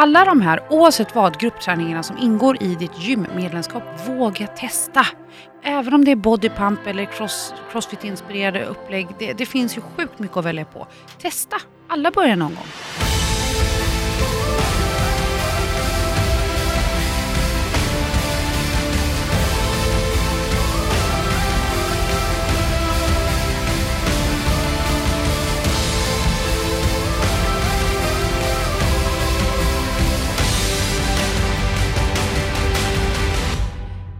Alla de här, oavsett vad, gruppträningarna som ingår i ditt gymmedlemskap, våga testa. Även om det är bodypump eller cross, crossfit-inspirerade upplägg, det, det finns ju sjukt mycket att välja på. Testa! Alla börjar någon gång.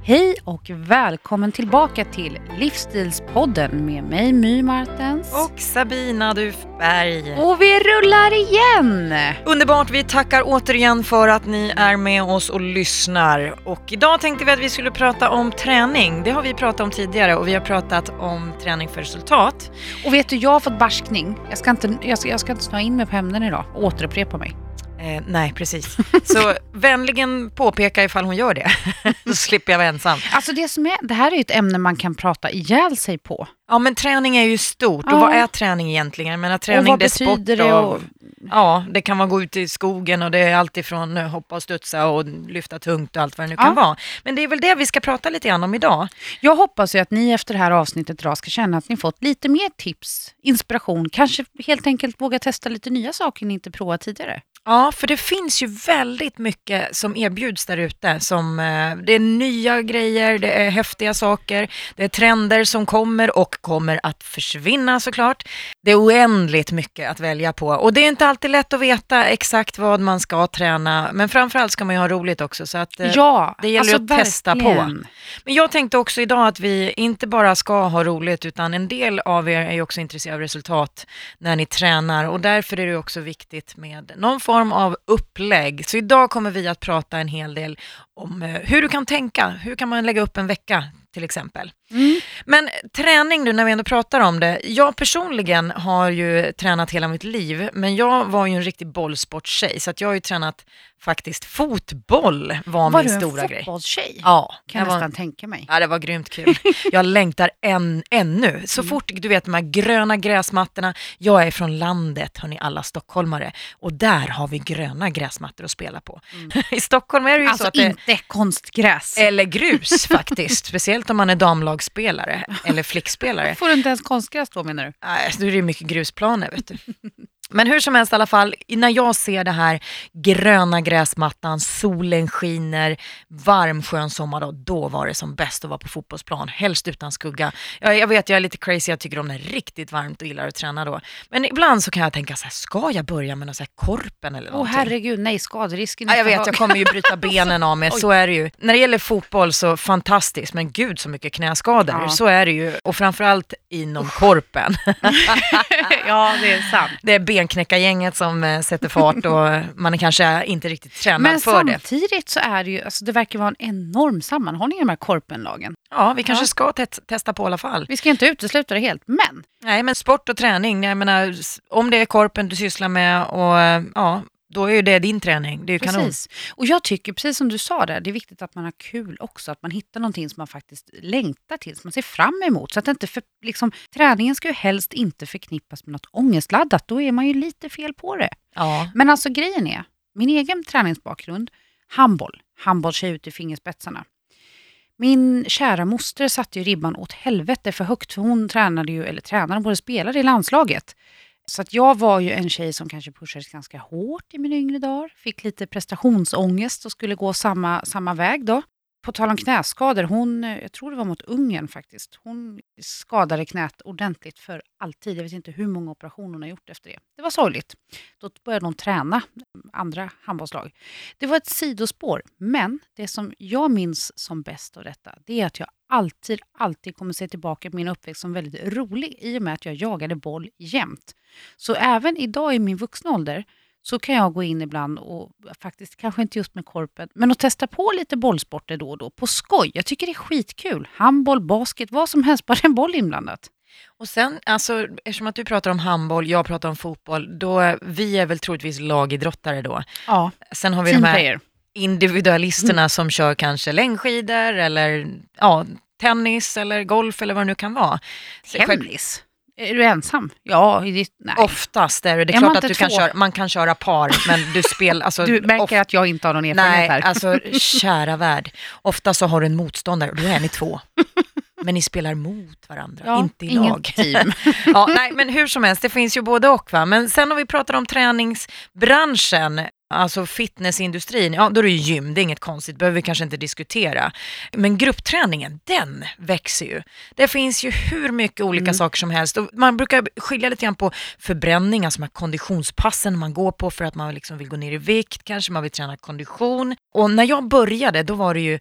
Hej och välkommen tillbaka till Livsstilspodden med mig My Martens. Och Sabina Dufberg. Och vi rullar igen! Underbart, vi tackar återigen för att ni är med oss och lyssnar. Och idag tänkte vi att vi skulle prata om träning. Det har vi pratat om tidigare och vi har pratat om träning för resultat. Och vet du, jag har fått barskning. Jag ska inte, jag ska, jag ska inte snöa in mig på ämnen idag och återupprepa mig. Eh, nej, precis. Så vänligen påpeka ifall hon gör det. Då slipper jag vara ensam. Alltså det, som är, det här är ju ett ämne man kan prata ihjäl sig på. Ja, men träning är ju stort. Ja. Och vad är träning egentligen? Jag menar, träning och vad det är sport det? och- Ja, det kan vara gå ut i skogen och det är allt ifrån eh, hoppa och studsa och lyfta tungt och allt vad det nu Ja. kan vara. Men det är väl det vi ska prata lite grann om idag. jag hoppas ju att ni efter det här avsnittet idag ska känna att ni fått lite mer tips, inspiration, kanske helt enkelt våga testa lite nya saker ni inte provat tidigare. Ja, för det finns ju väldigt mycket som erbjuds där ute. Som, eh, det är nya grejer, det är häftiga saker, det är trender som kommer och kommer att försvinna såklart. Det är oändligt mycket att välja på och det är inte alltid lätt att veta exakt vad man ska träna, men framförallt ska man ju ha roligt också. Så att, eh, Ja, det gäller alltså att testa på. verkligen. Men jag tänkte också idag att vi inte bara ska ha roligt utan en del av er är ju också intresserade av resultat när ni tränar och därför är det också viktigt med någon form form av upplägg. Så idag kommer vi att prata en hel del om eh, hur du kan tänka, hur kan man lägga upp en vecka till exempel. Mm. Men träning nu när vi ändå pratar om det. Jag personligen har ju tränat hela mitt liv, men jag var ju en riktig bollsportstjej, så att jag har ju tränat faktiskt fotboll var, Var min du en stora grej. fotbollstjej? Ja, Kan jag jag var, nästan tänka mig. ja, det var grymt kul. Jag längtar än, ännu. Så Mm. fort, du vet de här gröna gräsmattorna. Jag är från landet, hörni alla stockholmare. Och där har vi gröna gräsmattor att spela på. I Stockholm är det ju så Alltså att det inte konstgräs. eller grus faktiskt, speciellt om man är damlagsspelare eller flickspelare. Får du inte ens konstgräs då menar du? Nej, då är det mycket grusplaner vet du. Men hur som helst i alla fall, när jag ser det här gröna gräsmattan, solen skiner, varm skön sommardag, då var det som bäst att vara på fotbollsplan, helst utan skugga. Jag, jag vet, jag är lite crazy, jag tycker om det riktigt varmt och gillar att träna då. Men ibland så kan jag tänka så här, ska jag börja med någon så här korpen eller Åh någonting? herregud, nej skaderisken är Ja, jag vet, jag kommer ju bryta benen av mig, så är det ju. När det gäller fotboll så fantastiskt, men gud så mycket knäskador, Ja. så är det ju. Och framförallt inom korpen. ja, det är sant. Det är benknäckargänget som eh, sätter fart och man är kanske inte riktigt tränad Men för det. samtidigt så är det ju, alltså det verkar vara en enorm sammanhållning i de här korpenlagen. Ja, vi kanske Ja. ska te- testa på i alla fall. Vi ska inte utesluta det helt, men Nej, men sport och träning, jag menar, om det är korpen du sysslar med och ja, då är ju det din träning. Det är ju kanon. precis. Och jag tycker, precis som du sa där, det är viktigt att man har kul också, att man hittar någonting som man faktiskt längtar till, som man ser fram emot. Så att inte för, liksom, träningen ska ju helst inte förknippas med något ångestladdat, då är man ju lite fel på det. Ja, Men alltså grejen är, min egen träningsbakgrund, handboll, handbollstjej ut i fingerspetsarna. Min kära moster satte ju ribban åt helvete för högt, för hon tränade ju, eller tränade, både spelade i landslaget. Så att jag var ju en tjej som kanske pushades ganska hårt i mina yngre dagar, fick lite prestationsångest och skulle gå samma, samma väg då. På tal om knäskador, hon, jag tror det var mot Ungern faktiskt, hon skadade knät ordentligt för alltid. Jag vet inte hur många operationer hon har gjort efter det. Det var sorgligt. Då började hon träna andra handbollslag. Det var ett sidospår, men det som jag minns som bäst av detta, det är att jag alltid, alltid kommer se tillbaka på min uppväxt som väldigt rolig i och med att jag jagade boll jämt. Så även idag i min vuxna ålder så kan jag gå in ibland och faktiskt, kanske inte just med korpen, men att testa på lite bollsporter då och då på skoj. Jag tycker det är skitkul. Handboll, basket, vad som helst, bara en boll inblandat. och sen, alltså, eftersom att du pratar om handboll, jag pratar om fotboll, då, vi är väl troligtvis lagidrottare då. Ja, Sen har vi de här teamplayer. Individualisterna som kör kanske längdskidor eller ja, tennis eller golf eller vad det nu kan vara. Tennis. Är du ensam? Ja, ditt, nej. Oftast är det. Det är klart att du kan köra, man kan köra par, men du spelar... Alltså, du märker of- att jag inte har någon erfarenhet Nej, här. alltså kära värld. Ofta så har du en motståndare och då är ni två. Men ni spelar mot varandra, Ja, inte i lag. ja, nej, men hur som helst, det finns ju både och. Va? Men sen om vi pratar om träningsbranschen, alltså fitnessindustrin, ja då är det ju gym, det är inget konstigt, behöver vi kanske inte diskutera. Men gruppträningen, den växer ju. Det finns ju hur mycket olika Mm. saker som helst. Och man brukar skilja lite grann på förbränning, alltså de här konditionspassen man går på för att man liksom vill gå ner i vikt, kanske man vill träna kondition. Och när jag började, då var det ju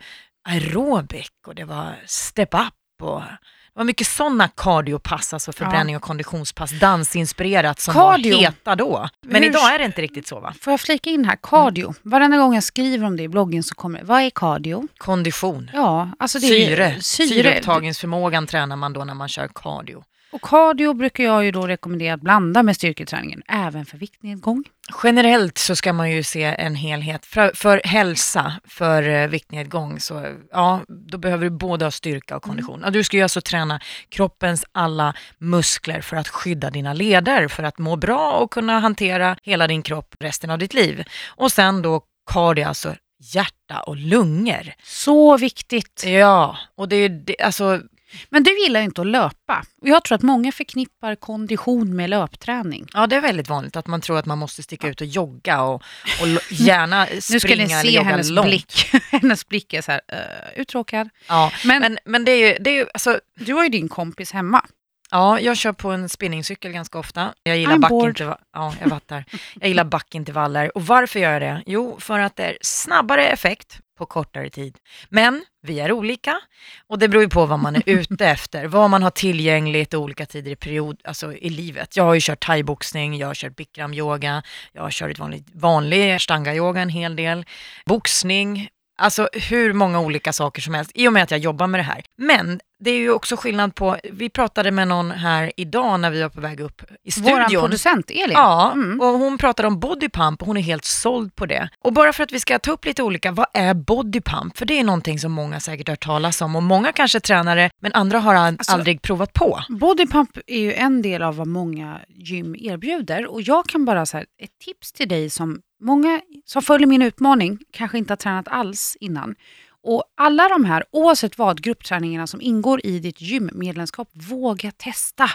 aerobic och det var step up och det var mycket sådana cardiopass, alltså förbränning och konditionspass, dansinspirerat som Cardio. var heta då. Men Hur- idag är det inte riktigt så va? Får jag flika in här? Cardio. Varenda gång jag skriver om det i bloggen så kommer. Vad är cardio? Kondition. Ja, alltså det är Syre. syre. Syreupptagningsförmågan tränar man då när man kör cardio. Och cardio brukar jag ju då rekommendera att blanda med styrketräningen, även för viktnedgång. Generellt så ska man ju se en helhet. För, för hälsa, för eh, viktnedgång, så ja, då behöver du både ha styrka och kondition. Ja, du ska ju alltså träna kroppens alla muskler för att skydda dina leder, för att må bra och kunna hantera hela din kropp resten av ditt liv. Och sen då cardio, alltså hjärta och lungor. Så viktigt. Ja, och det är alltså Men du gillar inte att löpa. Och jag tror att många förknippar kondition med löpträning. Ja, det är väldigt vanligt att man tror att man måste sticka ut och jogga och, och gärna Nu ska springa ni eller se jogga hennes långt. blick. hennes blick är så här, uh, uttråkad. Ja, Men, men, men det är ju, det är ju alltså, du har ju din kompis hemma. ja, jag kör på en spinningcykel ganska ofta. Jag gillar, I'm bored. backinterva- ja, jag jag gillar backintervaller. Och varför gör jag det? Jo, för att det är snabbare effekt på kortare tid. Men vi är olika och det beror ju på vad man är ute efter, vad man har tillgängligt i olika tider i period, alltså i livet. Jag har ju kört thaiboxning, jag har kört bikram-yoga, jag har kört vanlig, vanlig ashtanga-yoga en hel del, boxning, Alltså hur många olika saker som helst i och med att jag jobbar med det här. Men det är ju också skillnad på, vi pratade med någon här idag när vi var på väg upp i Vår studion. producent Elin. Ja, Mm. och hon pratade om bodypump och hon är helt såld på det. Och bara för att vi ska ta upp lite olika, vad är bodypump? För det är någonting som många säkert har hört talas om och många kanske tränar det, men andra har al- Alltså- aldrig provat på. Bodypump är ju en del av vad många gym erbjuder och jag kan bara säga ett tips till dig som många som följer min utmaning kanske inte har tränat alls innan. Och alla de här, oavsett vad, gruppträningarna som ingår i ditt gymmedlemskap, våga testa.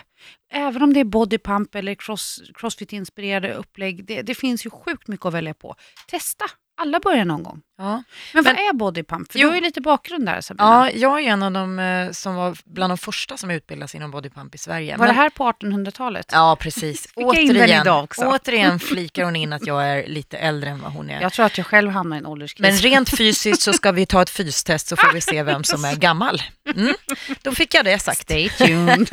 Även om det är bodypump eller cross, crossfit-inspirerade upplägg, det, det finns ju sjukt mycket att välja på. Testa, alla börjar någon gång. Ja. Men, Men- vad är bodypump? För Jo. du har ju lite bakgrund där Sabina. ja, jag är en av de eh, som var bland de första som utbildades inom bodypump i Sverige. Var Men- det här på 1800-talet? Ja, precis. Återigen, återigen flikar hon in att jag är lite äldre än vad hon är. Jag tror att jag själv hamnar i en ålderskris. Men rent fysiskt så ska vi ta ett fystest så får vi se vem som är gammal. Mm. Då fick jag det sagt. Stay tuned.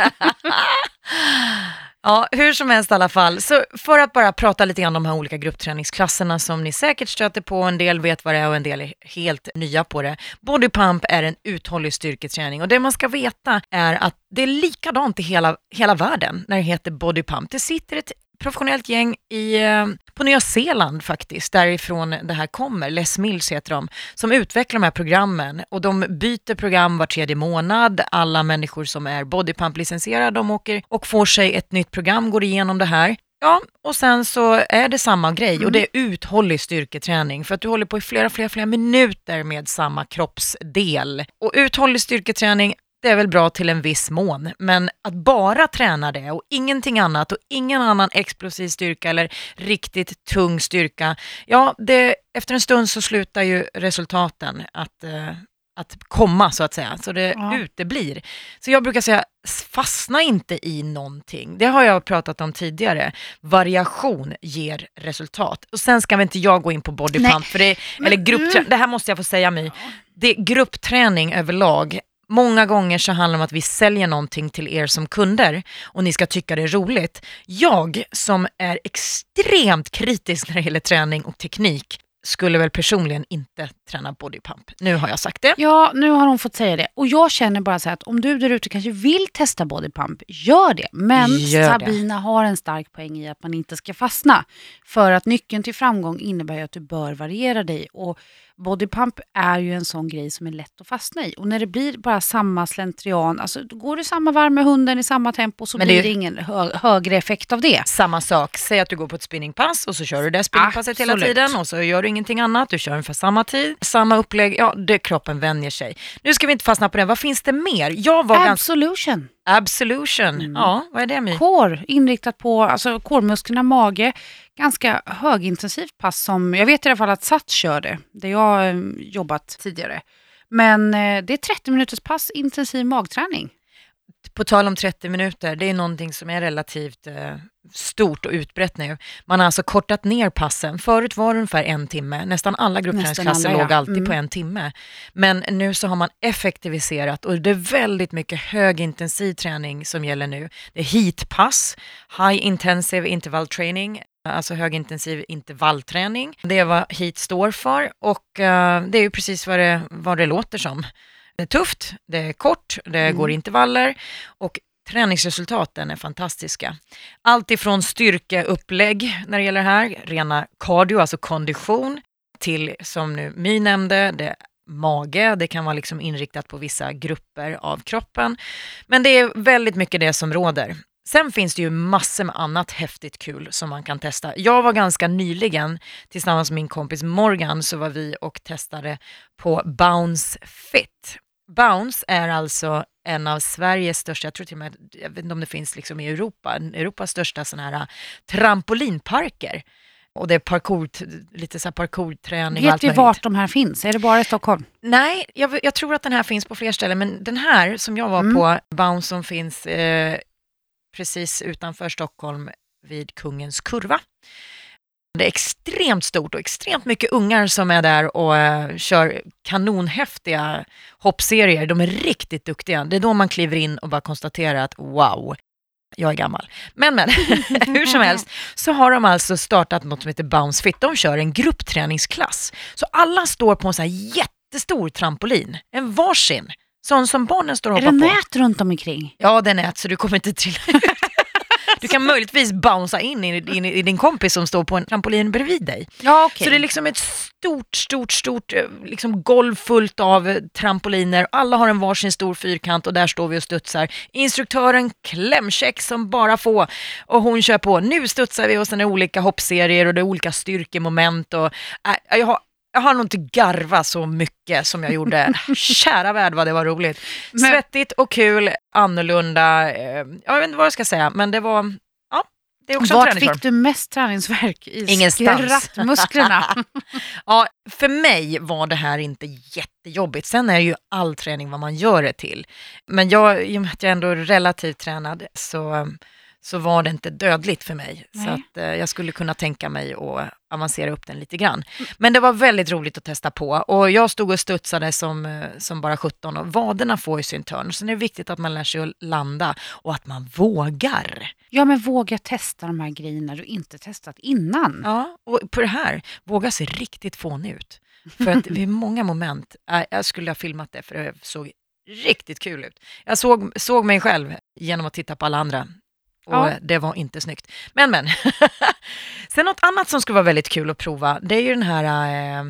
Ja, hur som helst i alla fall. Så för att bara prata lite grann om de här olika gruppträningsklasserna som ni säkert stöter på, en del vet vad det är och en del är helt nya på det. Bodypump är en uthållig styrketräning och det man ska veta är att det är likadant i hela, hela världen när det heter bodypump. Det sitter ett professionellt gäng i, eh, på Nya Zeeland faktiskt, därifrån det här kommer, Les Mills heter de, som utvecklar de här programmen och de byter program var tredje månad. Alla människor som är bodypump-licensierade, de åker och får sig ett nytt program, går igenom det här. Ja, och sen så är det samma grej och det är uthållig styrketräning för att du håller på i flera, flera, flera minuter med samma kroppsdel. Och uthållig styrketräning, det är väl bra till en viss mån, men att bara träna det och ingenting annat och ingen annan explosiv styrka eller riktigt tung styrka, ja, det, efter en stund så slutar ju resultaten att, eh, att komma så att säga, så det Ja. uteblir. Så jag brukar säga, fastna inte i någonting. Det har jag pratat om tidigare. Variation ger resultat. Och sen ska väl inte jag gå in på bodypump, för det, men- eller gruppträning, det här måste jag få säga My. Det, gruppträning överlag, många gånger så handlar det om att vi säljer någonting till er som kunder och ni ska tycka det är roligt. Jag som är extremt kritisk när det gäller träning och teknik skulle väl personligen inte träna bodypump. Nu har jag sagt det. Ja, nu har hon fått säga det. Och jag känner bara så här att om du där ute kanske vill testa bodypump, gör det. Men Gör det. Sabina har en stark poäng i att man inte ska fastna. För att nyckeln till framgång innebär ju att du bör variera dig. Och bodypump är ju en sån grej som är lätt att fastna i. Och när det blir bara samma slentrian, alltså går det samma varv med hunden i samma tempo så Men blir det det, ingen hö högre effekt av det. Samma sak, säg att du går på ett spinningpass och så kör du det spinningpasset hela Absolut. tiden och så gör du ingenting annat, du kör ungefär samma tid, samma upplägg, ja det, kroppen vänjer sig. Nu ska vi inte fastna på det, vad finns det mer? Jag var ganska... Absolution. Absolution, ja vad är det My? Core, inriktat på alltså, coremusklerna, mage. Ganska högintensivt pass som, jag vet i alla fall att Sats kör det, där jag eh, jobbat tidigare. Men eh, det är 30 minuters pass, intensiv magträning. På tal om 30 minuter, det är någonting som är relativt eh, stort och utbrett nu. Man har alltså kortat ner passen. Förut var det ungefär en timme. Nästan alla gruppträningsklasser låg ja. alltid Mm. på en timme. Men nu så har man effektiviserat och det är väldigt mycket högintensiv träning som gäller nu. Det är heatpass, high intensive interval training, alltså högintensiv intervallträning. Det är vad HEAT står för och eh, det är ju precis vad det, vad det låter som. Det är tufft, det är kort, det Mm. går intervaller och träningsresultaten är fantastiska. Allt ifrån styrkeupplägg när det gäller det här, rena cardio, alltså kondition, till som nu My nämnde, det mage, det kan vara liksom inriktat på vissa grupper av kroppen. Men det är väldigt mycket det som råder. Sen finns det ju massor med annat häftigt kul som man kan testa. Jag var ganska nyligen, tillsammans med min kompis Morgan, så var vi och testade på Bounce Fit. Bounce är alltså en av Sveriges största, jag tror till och med, jag vet inte om det finns liksom i Europa, Europas största sådana här trampolinparker. Och det är parkour, lite så här parkourträning och Vet allt vi vart de här finns? Är det bara i Stockholm? Nej, jag, jag tror att den här finns på fler ställen, men den här som jag var Mm. på, Bounce, som finns eh, precis utanför Stockholm vid Kungens Kurva. Det är extremt stort och extremt mycket ungar som är där och eh, kör kanonhäftiga hoppserier. De är riktigt duktiga. Det är då man kliver in och bara konstaterar att wow, jag är gammal. Men men, hur som helst så har de alltså startat något som heter Bounce Fit. De kör en gruppträningsklass. Så alla står på en så här jättestor trampolin, en varsin, sån som barnen står och Är det hoppar på. nät runt omkring? Ja, den är nät så du kommer inte trilla ut. Du kan möjligtvis bouncea in i, in i din kompis som står på en trampolin bredvid dig. Ja, okej. Så det är liksom ett stort, stort, stort eh, liksom golv fullt av eh, trampoliner. Alla har en varsin stor fyrkant och där står vi och studsar. Instruktören klämcheck som bara få och hon kör på. Nu studsar vi och sen är det olika hoppserier och det är olika styrkemoment. Och, äh, jag, har, jag har nog inte garvat så mycket som jag gjorde. Kära värld vad det var roligt. Men- Svettigt och kul, annorlunda. Eh, jag vet inte vad jag ska säga, men det var, ja, det är också en Vart träningsform. fick du mest träningsverk? I Ingenstans. skrattmusklerna? Ja, för mig var det här inte jättejobbigt. Sen är ju all träning vad man gör det till. Men jag, i och med att jag ändå är relativt tränad så, så var det inte dödligt för mig. Så Nej. att, eh, jag skulle kunna tänka mig att avancera upp den lite grann. Men det var väldigt roligt att testa på och jag stod och studsade som, eh, som bara 17 och vaderna får ju sin törn. Sen är det viktigt att man lär sig att landa och att man vågar. ja, men våga testa de här grejerna du inte testat innan. Ja, och på det här, våga se riktigt fånig ut. För att vid många moment, äh, jag skulle ha filmat det för det såg riktigt kul ut. Jag såg, såg mig själv genom att titta på alla andra och Ja. det var inte snyggt. Men men. Sen något annat som skulle vara väldigt kul att prova, det är ju den här eh,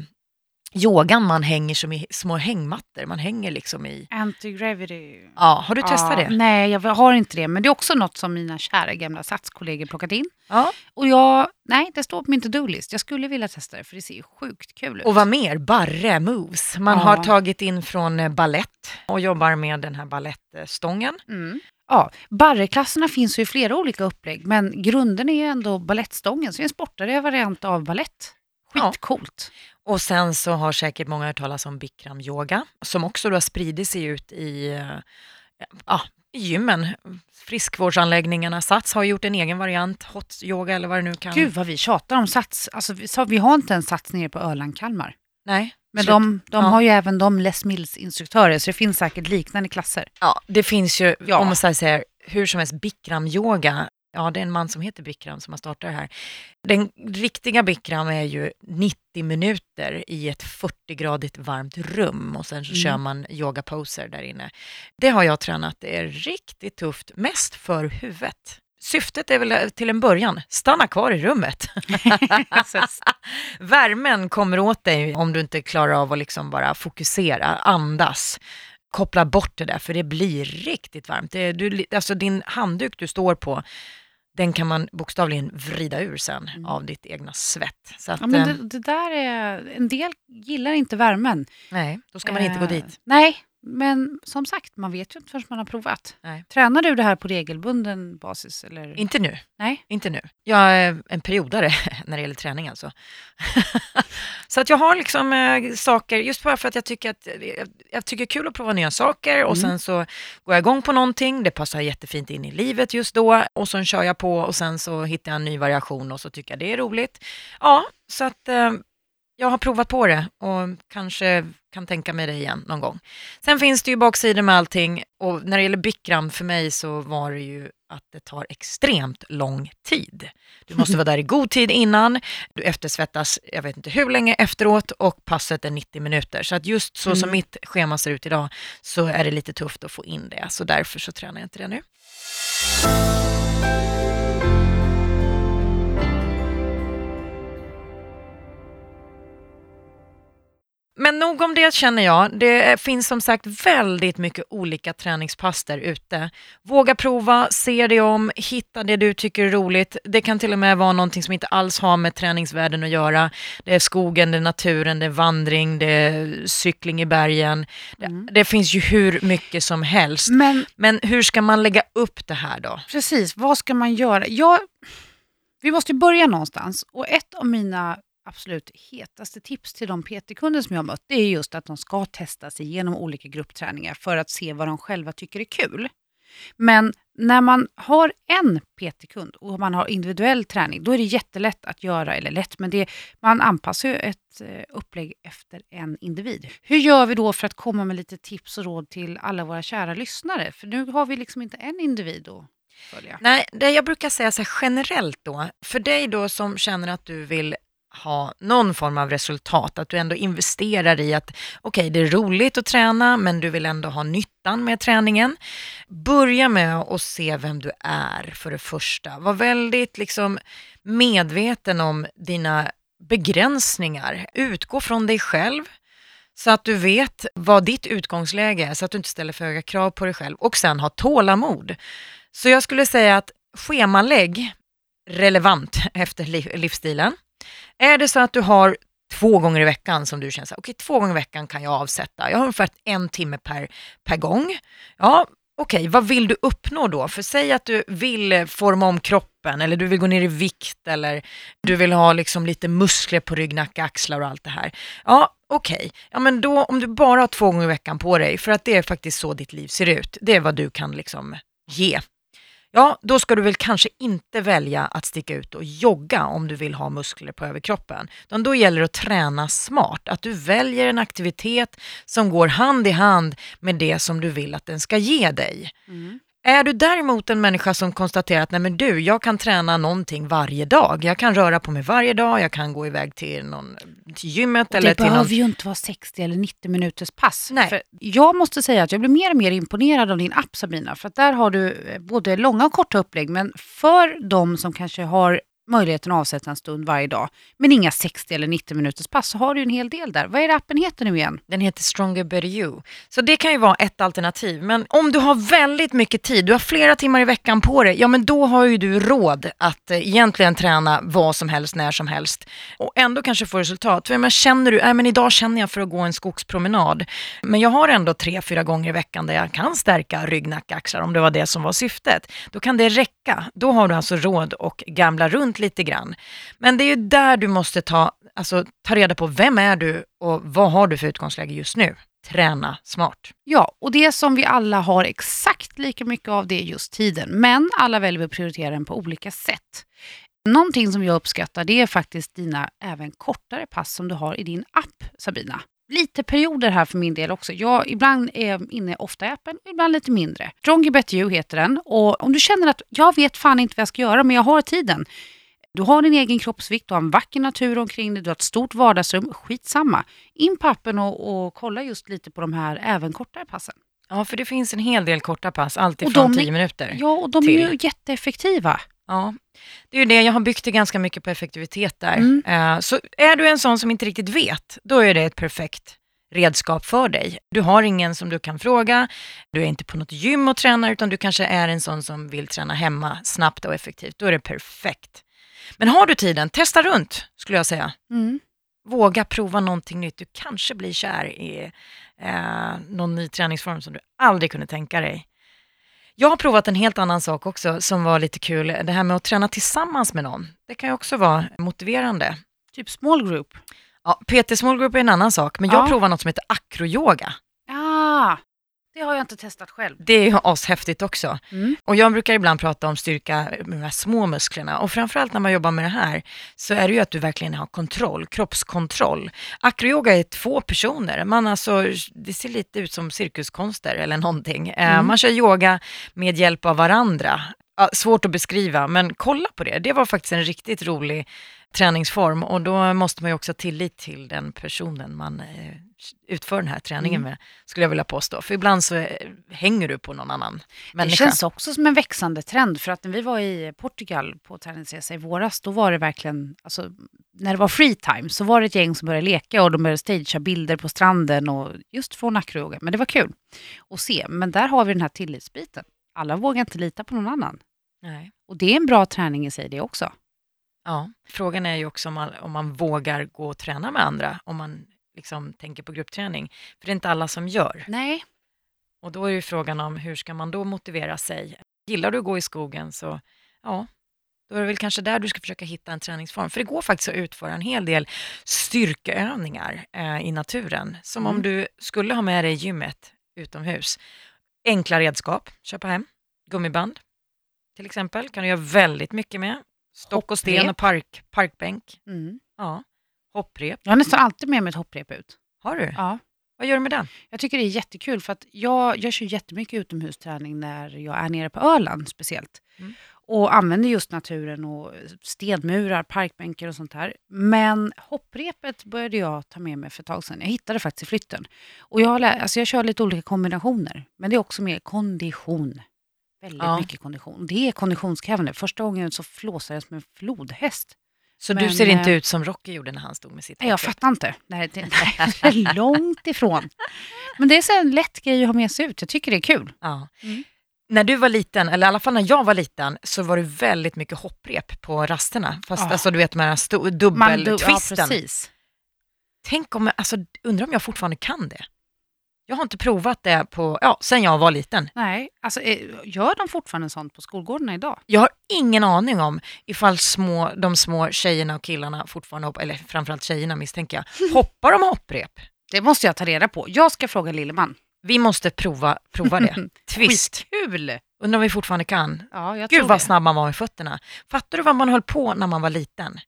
yogan man hänger som i små hängmattor. Man hänger liksom i... Anti-gravity. Ja, har du testat Ja, det? Nej, jag har inte det. Men det är också något som mina kära gamla satskollegor plockat in. Ja. Och jag, nej, det står på min to-do-list. Jag skulle vilja testa det för det ser ju sjukt kul ut. Och vad mer? Barre moves. Man Ja. har tagit in från eh, ballett och jobbar med den här ballettstången. Mm. Ja, barreklasserna finns ju i flera olika upplägg, men grunden är ju ändå ballettstången, så det är en sportare variant av ballett. Ja. Skitcoolt. Och sen så har säkert många hört talas om Bikram yoga som också då har spridit sig ut i, eh, ja, gymmen. Friskvårdsanläggningarna, Sats har gjort en egen variant, hot yoga eller vad det nu kan. Gud vad vi tjatar om sats. Alltså, vi, vi har inte en sats nere på Öland, Kalmar. Nej, Men de, de Ja. har ju även de Les Mills-instruktörer, så det finns säkert liknande klasser. Ja, det finns ju, Ja. om man säger, hur som helst, Bikram yoga. Ja, det är en man som heter Bikram som har startat det här. Den riktiga Bikram är ju 90 minuter i ett 40-gradigt varmt rum och sen så Mm. kör man yogaposer där inne. Det har jag tränat, det är riktigt tufft, mest för huvudet. Syftet är väl till en början, stanna kvar i rummet. Värmen kommer åt dig om du inte klarar av att liksom bara fokusera, andas. Koppla bort det där för det blir riktigt varmt. Det, du, alltså din handduk du står på, den kan man bokstavligen vrida ur sen Mm. av ditt egna svett. Så att, ja, men eh, det, det där är, en del gillar inte värmen. nej, då ska man inte gå Eh, dit. Nej, men som sagt, man vet ju inte förrän man har provat. Nej. Tränar du det här på regelbunden basis? Eller? Inte nu. Nej. Inte nu. Jag är en periodare när det gäller träning alltså. så att jag har liksom eh, saker, just bara för att jag tycker att jag, jag tycker det är kul att prova nya saker och Mm. sen så går jag igång på någonting, det passar jättefint in i livet just då och sen kör jag på och sen så hittar jag en ny variation och så tycker jag det är roligt. Ja, så att eh, jag har provat på det och kanske kan tänka mig det igen någon gång. Sen finns det ju baksidor med allting och när det gäller Bikram för mig så var det ju att det tar extremt lång tid. Du måste vara där i god tid innan, du eftersvettas jag vet inte hur länge efteråt och passet är 90 minuter. Så att just så som Mm. mitt schema ser ut idag så är det lite tufft att få in det. Så därför så tränar jag inte det nu. Men nog om det känner jag. Det finns som sagt väldigt mycket olika träningspass där ute. Våga prova, se dig om, hitta det du tycker är roligt. Det kan till och med vara någonting som inte alls har med träningsvärlden att göra. Det är skogen, det är naturen, det är vandring, det är cykling i bergen. Det, Mm. det finns ju hur mycket som helst. Men Men hur ska man lägga upp det här då? precis, vad ska man göra? Jag, vi måste börja någonstans och ett av mina absolut hetaste tips till de PT-kunder som jag har mött, det är just att de ska testa sig igenom olika gruppträningar för att se vad de själva tycker är kul. Men när man har en PT-kund och man har individuell träning, då är det jättelätt att göra, eller lätt, men det, man anpassar ju ett eh, upplägg efter en individ. Hur gör vi då för att komma med lite tips och råd till alla våra kära lyssnare? För nu har vi liksom inte en individ att följa. Nej, det jag brukar säga så här generellt då, för dig då som känner att du vill ha någon form av resultat, att du ändå investerar i att okej, det är roligt att träna, men du vill ändå ha nyttan med träningen. Börja med att se vem du är för det första. Var väldigt liksom medveten om dina begränsningar. Utgå från dig själv så att du vet vad ditt utgångsläge är, så att du inte ställer för höga krav på dig själv och sen ha tålamod. Så jag skulle säga att schemalägg relevant efter livsstilen. Är det så att du har två gånger i veckan som du känner så här, okej två gånger i veckan kan jag avsätta, jag har ungefär en timme per, per gång. Ja, okej, vad vill du uppnå då? För säg att du vill eh, forma om kroppen eller du vill gå ner i vikt eller du vill ha liksom lite muskler på rygg, nacke, axlar och allt det här. Ja, okej. Ja, men då om du bara har två gånger i veckan på dig, för att det är faktiskt så ditt liv ser ut, det är vad du kan liksom ge. Ja, då ska du väl kanske inte välja att sticka ut och jogga om du vill ha muskler på överkroppen. Utan då gäller det att träna smart, att du väljer en aktivitet som går hand i hand med det som du vill att den ska ge dig. Mm. Är du däremot en människa som konstaterar att nej men du, jag kan träna någonting varje dag. Jag kan röra på mig varje dag, jag kan gå iväg till, någon, till gymmet Och eller det till behöver någon... ju inte vara 60 eller 90 minuters pass. Nej. För jag måste säga att jag blir mer och mer imponerad av din app Sabina. För att där har du eh, både långa och korta upplägg. Men för de som kanske har möjligheten att avsätta en stund varje dag, men inga 60 eller 90 minuters pass, så har du en hel del där. Vad är det appen heter nu igen? Den heter Stronger Better You. Så det kan ju vara ett alternativ. Men om du har väldigt mycket tid, du har flera timmar i veckan på dig, ja men då har ju du råd att eh, egentligen träna vad som helst, när som helst. Och ändå kanske få resultat. För men känner du, äh, men idag känner jag för att gå en skogspromenad. Men jag har ändå tre, fyra gånger i veckan där jag kan stärka rygg, nacke, axlar, om det var det som var syftet. Då kan det räcka. Då har du alltså råd att gamla runt lite grann. Men det är ju där du måste ta, alltså, ta reda på vem är du och vad har du för utgångsläge just nu. Träna smart. Ja, och det som vi alla har exakt lika mycket av det är just tiden. Men alla väljer att prioritera den på olika sätt. Någonting som jag uppskattar det är faktiskt dina även kortare pass som du har i din app Sabina. Lite perioder här för min del också. Jag ibland är jag inne ofta i appen, ibland lite mindre. Stronger Better You heter den och om du känner att jag vet fan inte vad jag ska göra men jag har tiden. Du har din egen kroppsvikt, du har en vacker natur omkring dig, du har ett stort vardagsrum. Skitsamma. In på appen och, och kolla just lite på de här även kortare passen. Ja, för det finns en hel del korta pass, alltifrån är- 10 minuter. Ja, och de är Till. ju jätteeffektiva. Ja, det är ju det. Jag har byggt det ganska mycket på effektivitet där. Mm. Eh, Så är du en sån som inte riktigt vet, då är det ett perfekt redskap för dig. Du har ingen som du kan fråga, du är inte på något gym och tränar, utan du kanske är en sån som vill träna hemma snabbt och effektivt. Då är det perfekt. Men har du tiden, testa runt skulle jag säga. Mm. Våga prova någonting nytt. Du kanske blir kär i eh, någon ny träningsform som du aldrig kunde tänka dig. Jag har provat en helt annan sak också som var lite kul. Det här med att träna tillsammans med någon. Det kan ju också vara motiverande. Typ small group. Ja, PT Small Group är en annan sak, men jag Ja. provar något som heter akroyoga. Ah, det har jag inte testat själv. Det är ashäftigt också. Mm. Och jag brukar ibland prata om styrka med de här små musklerna och framförallt när man jobbar med det här så är det ju att du verkligen har kontroll, kroppskontroll. Akroyoga är två personer, man alltså, det ser lite ut som cirkuskonster eller någonting. Eh, Mm. Man kör yoga med hjälp av varandra. Svårt att beskriva, men kolla på det. Det var faktiskt en riktigt rolig träningsform och då måste man ju också ha tillit till den personen man eh, utför den här träningen Mm. med, skulle jag vilja påstå. För ibland så eh, hänger du på någon annan Det människa. känns också som en växande trend för att när vi var i Portugal på träningsresa i våras, då var det verkligen, alltså, när det var free time så var det ett gäng som började leka och de började stagea bilder på stranden och just från akroyoga. Men det var kul att se. Men där har vi den här tillitsbiten. Alla vågar inte lita på någon annan. Nej. Och det är en bra träning i sig det också. Ja. Frågan är ju också om man, om man vågar gå och träna med andra, om man liksom tänker på gruppträning. För det är inte alla som gör. Nej. Och då är ju frågan om hur ska man då motivera sig? Gillar du att gå i skogen så, ja, då är det väl kanske där du ska försöka hitta en träningsform. För det går faktiskt att utföra en hel del styrkeövningar eh, i naturen, som om Mm. du skulle ha med dig gymmet utomhus. Enkla redskap, köpa hem, gummiband till exempel, kan du göra väldigt mycket med. Stock och sten och park, parkbänk. Mm. Ja, hopprep. Jag har nästan alltid med mig ett hopprep ut. Har du? Ja. Vad gör du med den? Jag tycker det är jättekul för att jag, jag kör jättemycket utomhusträning när jag är nere på Öland speciellt. Mm. Och använder just naturen och stenmurar, parkbänkar och sånt här. Men hopprepet började jag ta med mig för ett tag sedan. Jag hittade det faktiskt i flytten. Och jag, alltså jag kör lite olika kombinationer. Men det är också mer kondition. Väldigt Ja. mycket kondition. Det är konditionskrävande. Första gången så flåsade jag som en flodhäst. Så Men, du ser inte eh, ut som Rocky gjorde när han stod med sitt Nej, jag fattar inte. Nej, det, nej, långt ifrån. Men det är så en lätt grej att ha med sig ut. Jag tycker det är kul. Ja. Mm. När du var liten, eller i alla fall när jag var liten, så var det väldigt mycket hopprep på rasterna. Fast Ja. alltså du vet de här sto- Man, du, ja, precis. Tänk om, alltså undrar om jag fortfarande kan det. Jag har inte provat det på, ja, sen jag var liten. Nej, alltså, eh, gör de fortfarande sånt på skolgårdarna idag? Jag har ingen aning om ifall små, de små tjejerna och killarna fortfarande, hoppar, eller framförallt tjejerna misstänker jag, hoppar de hopprep? Det måste jag ta reda på. Jag ska fråga Lilleman. Vi måste prova, prova det. Twist. Skitkul! Undrar om vi fortfarande kan. Ja, jag Gud tror vad det. snabb man var med fötterna. Fattar du vad man höll på när man var liten?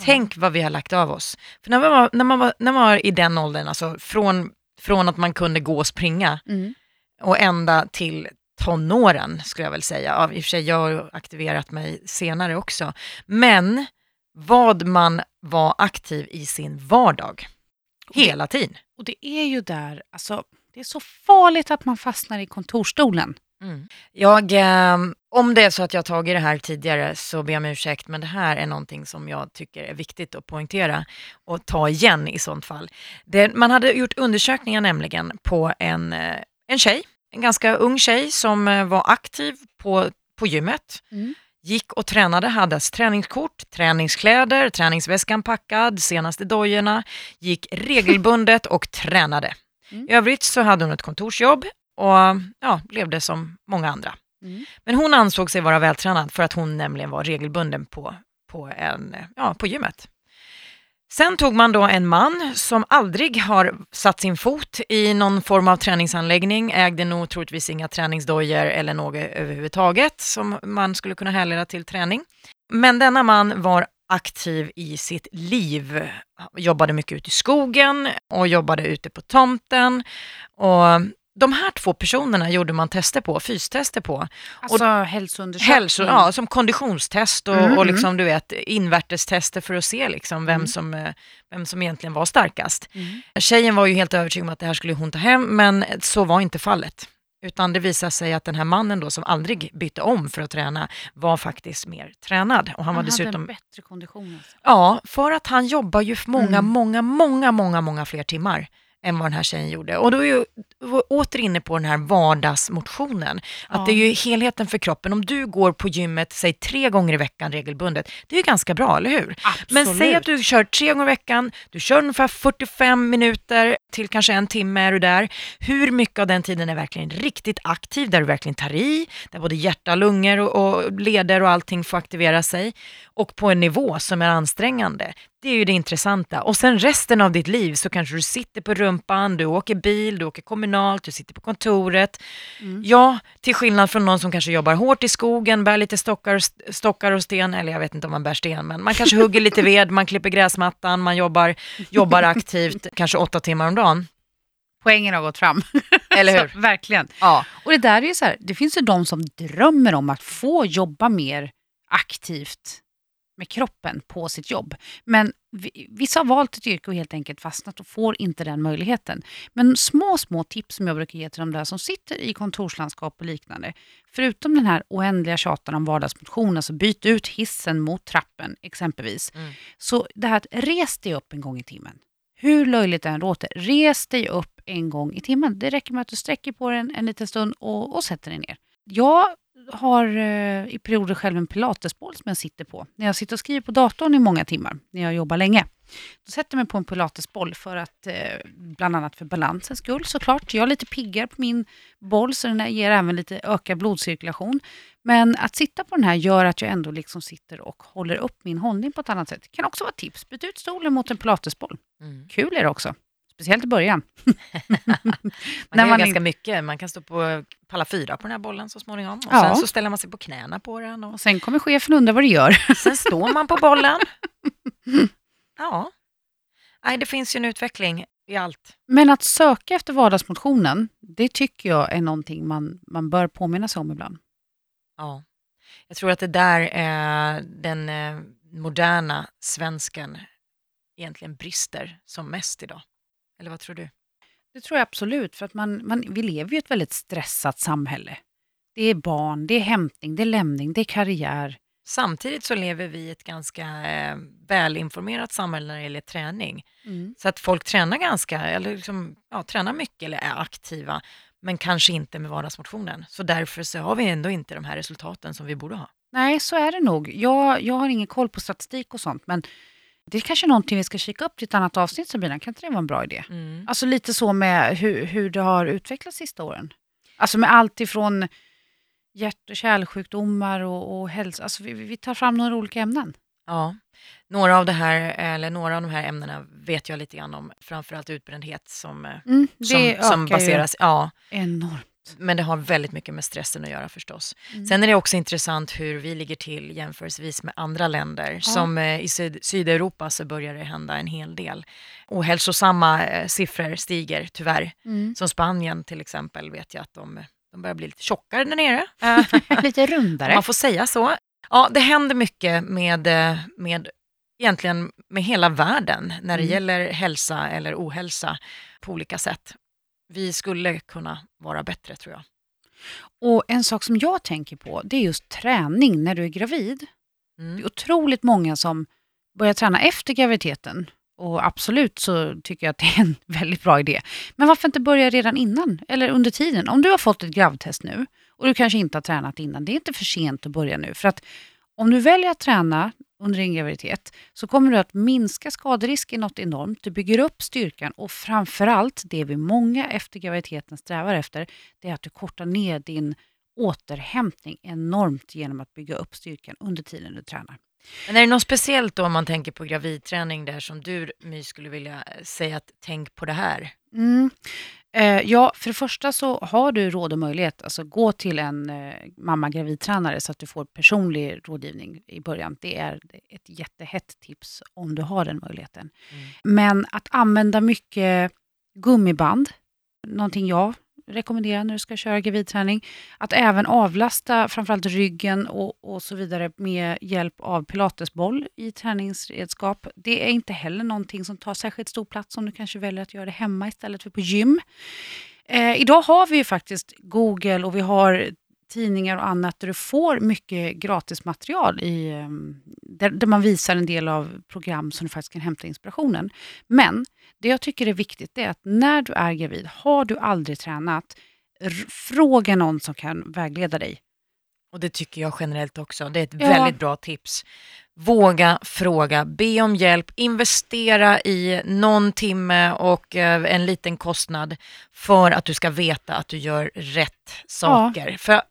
Tänk vad vi har lagt av oss. För när man var, när man var, när man var i den åldern, alltså från, från att man kunde gå och springa Mm. och ända till tonåren skulle jag väl säga. Ja, I och för sig, jag har aktiverat mig senare också. Men vad man var aktiv i sin vardag. Hela tiden. Och det är ju där, alltså, det är så farligt att man fastnar i kontorstolen. Mm. Jag, eh, om det är så att jag har tagit det här tidigare så ber jag om ursäkt, men det här är någonting som jag tycker är viktigt att poängtera och ta igen i sånt fall. Det, man hade gjort undersökningar nämligen på en, eh, en tjej, en ganska ung tjej som eh, var aktiv på, på gymmet, Mm. gick och tränade, hade träningskort, träningskläder, träningsväskan packad, senaste dojorna, gick regelbundet och tränade. Mm. I övrigt så hade hon ett kontorsjobb och ja, levde som många andra. Mm. Men hon ansåg sig vara vältränad för att hon nämligen var regelbunden på, på, en, ja, på gymmet. Sen tog man då en man som aldrig har satt sin fot i någon form av träningsanläggning, ägde nog troligtvis inga träningsdojor eller något överhuvudtaget som man skulle kunna härleda till träning. Men denna man var aktiv i sitt liv, jobbade mycket ute i skogen och jobbade ute på tomten och de här två personerna gjorde man tester på, fystester på. Alltså hälsoundersökning. Hälso, ja, som konditionstest och, Mm, och liksom, du vet, invärtestester för att se liksom vem, Mm. som, eh, vem som egentligen var starkast. Mm. Tjejen var ju helt övertygad om att det här skulle hon ta hem, men så var inte fallet. Utan det visade sig att den här mannen då som aldrig bytte om för att träna var faktiskt mer tränad. Och han var hade dessutom en bättre kondition. Alltså. Ja, för att han jobbar ju många, Mm. många, många, många, många fler timmar än vad den här tjejen gjorde. Och då är ju vi åter inne på den här vardagsmotionen. Att Ja. det är ju helheten för kroppen. Om du går på gymmet, säg tre gånger i veckan regelbundet, det är ju ganska bra, eller hur? Men Absolut. säg att du kör tre gånger i veckan, du kör ungefär 45 minuter till kanske en timme är du där. Hur mycket av den tiden är verkligen riktigt aktiv, där du verkligen tar i, där både hjärta, lungor och, och leder och allting får aktivera sig och på en nivå som är ansträngande. Det är ju det intressanta. Och sen resten av ditt liv så kanske du sitter på rumpan, du åker bil, du åker kommunalt, du sitter på kontoret. Mm. Ja, till skillnad från någon som kanske jobbar hårt i skogen, bär lite stockar, stockar och sten, eller jag vet inte om man bär sten, men man kanske hugger lite ved, man klipper gräsmattan, man jobbar, jobbar aktivt, kanske åtta timmar om dagen. Poängen har gått fram. Eller hur? Så, verkligen. Ja. Och det där är så här, det finns ju de som drömmer om att få jobba mer aktivt med kroppen på sitt jobb. Men vi- vissa har valt ett yrke och helt enkelt fastnat och får inte den möjligheten. Men små, små tips som jag brukar ge till de där som sitter i kontorslandskap och liknande. Förutom den här oändliga tjatan om vardagsmotion, alltså byt ut hissen mot trappen exempelvis. Mm. Så det här att res dig upp en gång i timmen. Hur löjligt det än låter, res dig upp en gång i timmen. Det räcker med att du sträcker på den en liten stund och, och sätter dig ner. Jag har eh, i perioder själv en pilatesboll som jag sitter på. När jag sitter och skriver på datorn i många timmar, när jag jobbar länge. Då sätter jag mig på en pilatesboll för att, eh, bland annat för balansens skull såklart. Jag är lite piggare på min boll så den ger även lite ökad blodcirkulation. Men att sitta på den här gör att jag ändå liksom sitter och håller upp min hållning på ett annat sätt. Kan också vara ett tips. Byt ut stolen mot en pilatesboll. Mm. Kul är det också. Speciellt i början. Man kan man in- ganska mycket, man kan stå på palla fyra på den här bollen så småningom och Ja. sen så ställer man sig på knäna på den och Och sen kommer chefen undra vad du gör. sen står man på bollen. Ja, Nej, det finns ju en utveckling i allt. Men att söka efter vardagsmotionen, det tycker jag är någonting man, man bör påminna sig om ibland. Ja. Jag tror att det där är den eh, moderna svensken egentligen brister som mest idag. Eller vad tror du? Det tror jag absolut, för att man, man, vi lever ju i ett väldigt stressat samhälle. Det är barn, det är hämtning, det är lämning, det är karriär. Samtidigt så lever vi i ett ganska eh, välinformerat samhälle när det gäller träning. Så att folk tränar ganska, eller liksom, ja, tränar mycket eller är aktiva, men kanske inte med vardagsmotionen. Så därför så har vi ändå inte de här resultaten som vi borde ha. Nej, så är det nog. Jag, jag har ingen koll på statistik och sånt, men det är kanske någonting vi ska kika upp till ett annat avsnitt Sabina. Kan inte det vara en bra idé? Mm. Alltså lite så med hur, hur det har utvecklats sista åren. Alltså med allt ifrån hjärt och kärlsjukdomar och, och hälsa. Alltså vi, vi tar fram några olika ämnen. Ja, några av, det här, eller några av de här ämnena vet jag lite grann om, framförallt utbrändhet som, eh, Mm, som, som baseras, ja, ju men det har väldigt mycket med stressen att göra förstås. Mm. Sen är det också intressant hur vi ligger till jämförelsevis med andra länder. Som eh, i syd Sydeuropa så börjar det hända en hel del. Ohälsosamma eh, siffror stiger tyvärr. Mm. Som Spanien till exempel vet jag att de, de börjar bli lite tjockare där nere. Lite rundare. man får säga så. Ja, det händer mycket med, eh, med egentligen med hela världen när det Mm. gäller hälsa eller ohälsa på olika sätt. Vi skulle kunna vara bättre tror jag. Och en sak som jag tänker på, det är just träning när du är gravid. Det Mm. är otroligt många som börjar träna efter graviditeten. Och absolut så tycker jag att det är en väldigt bra idé. Men varför inte börja redan innan eller under tiden? Om du har fått ett gravtest nu och du kanske inte har tränat innan, det är inte för sent att börja nu. För att om du väljer att träna under din graviditet så kommer du att minska skaderisken något enormt. Du bygger upp styrkan och framförallt det vi många efter graviditeten strävar efter, det är att du kortar ner din återhämtning enormt genom att bygga upp styrkan under tiden du tränar. Men är det något speciellt då om man tänker på gravidträning där som du My skulle vilja säga att tänk på det här? Mm. Eh, ja, för det första så har du råd och möjlighet. Alltså gå till en eh, mamma gravidtränare så att du får personlig rådgivning i början. Det är ett jättehett tips om du har den möjligheten. Mm. Men att använda mycket gummiband, någonting jag rekommendera när du ska köra gravidträning. Att även avlasta framförallt ryggen och, och så vidare med hjälp av pilatesboll i träningsredskap. Det är inte heller någonting som tar särskilt stor plats om du kanske väljer att göra det hemma istället för på gym. Eh, idag har vi ju faktiskt Google och vi har tidningar och annat där du får mycket gratismaterial i, ehm, där, där, man visar en del av program som du faktiskt kan hämta inspirationen. Men det jag tycker är viktigt är att när du är gravid, har du aldrig tränat, fråga någon som kan vägleda dig. Och det tycker jag generellt också. Det är ett ja. väldigt bra tips. Våga fråga, be om hjälp, investera i någon timme och eh, en liten kostnad för att du ska veta att du gör rätt saker. Ja. För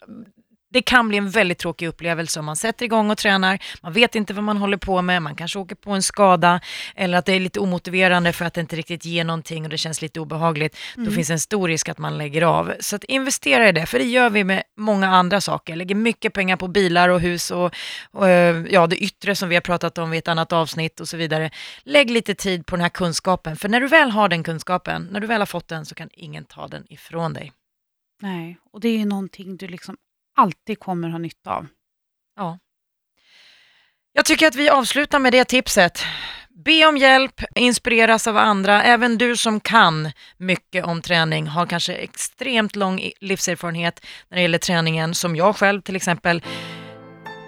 det kan bli en väldigt tråkig upplevelse om man sätter igång och tränar, man vet inte vad man håller på med, man kanske åker på en skada eller att det är lite omotiverande för att det inte riktigt ger någonting och det känns lite obehagligt. Mm. Då finns en stor risk att man lägger av. Så att investera i det, för det gör vi med många andra saker. Lägger mycket pengar på bilar och hus och, och ja, det yttre som vi har pratat om i ett annat avsnitt och så vidare. Lägg lite tid på den här kunskapen, för när du väl har den kunskapen, när du väl har fått den så kan ingen ta den ifrån dig. Nej, och det är ju någonting du liksom alltid kommer ha nytta av. Ja. Jag tycker att vi avslutar med det tipset. Be om hjälp, inspireras av andra. Även du som kan mycket om träning har kanske extremt lång livserfarenhet när det gäller träningen, som jag själv till exempel.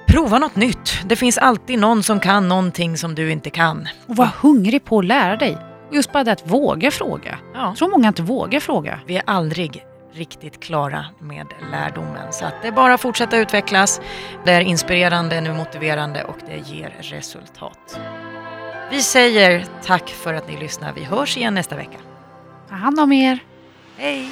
Prova något nytt. Det finns alltid någon som kan någonting som du inte kan. Och var hungrig på att lära dig. just bara det att våga fråga. Ja. Tror många inte vågar fråga. Vi är aldrig riktigt klara med lärdomen. Så att det är bara att fortsätta utvecklas. Det är inspirerande, nu motiverande och det ger resultat. Vi säger tack för att ni lyssnar. Vi hörs igen nästa vecka. Ta hand om er. Hej!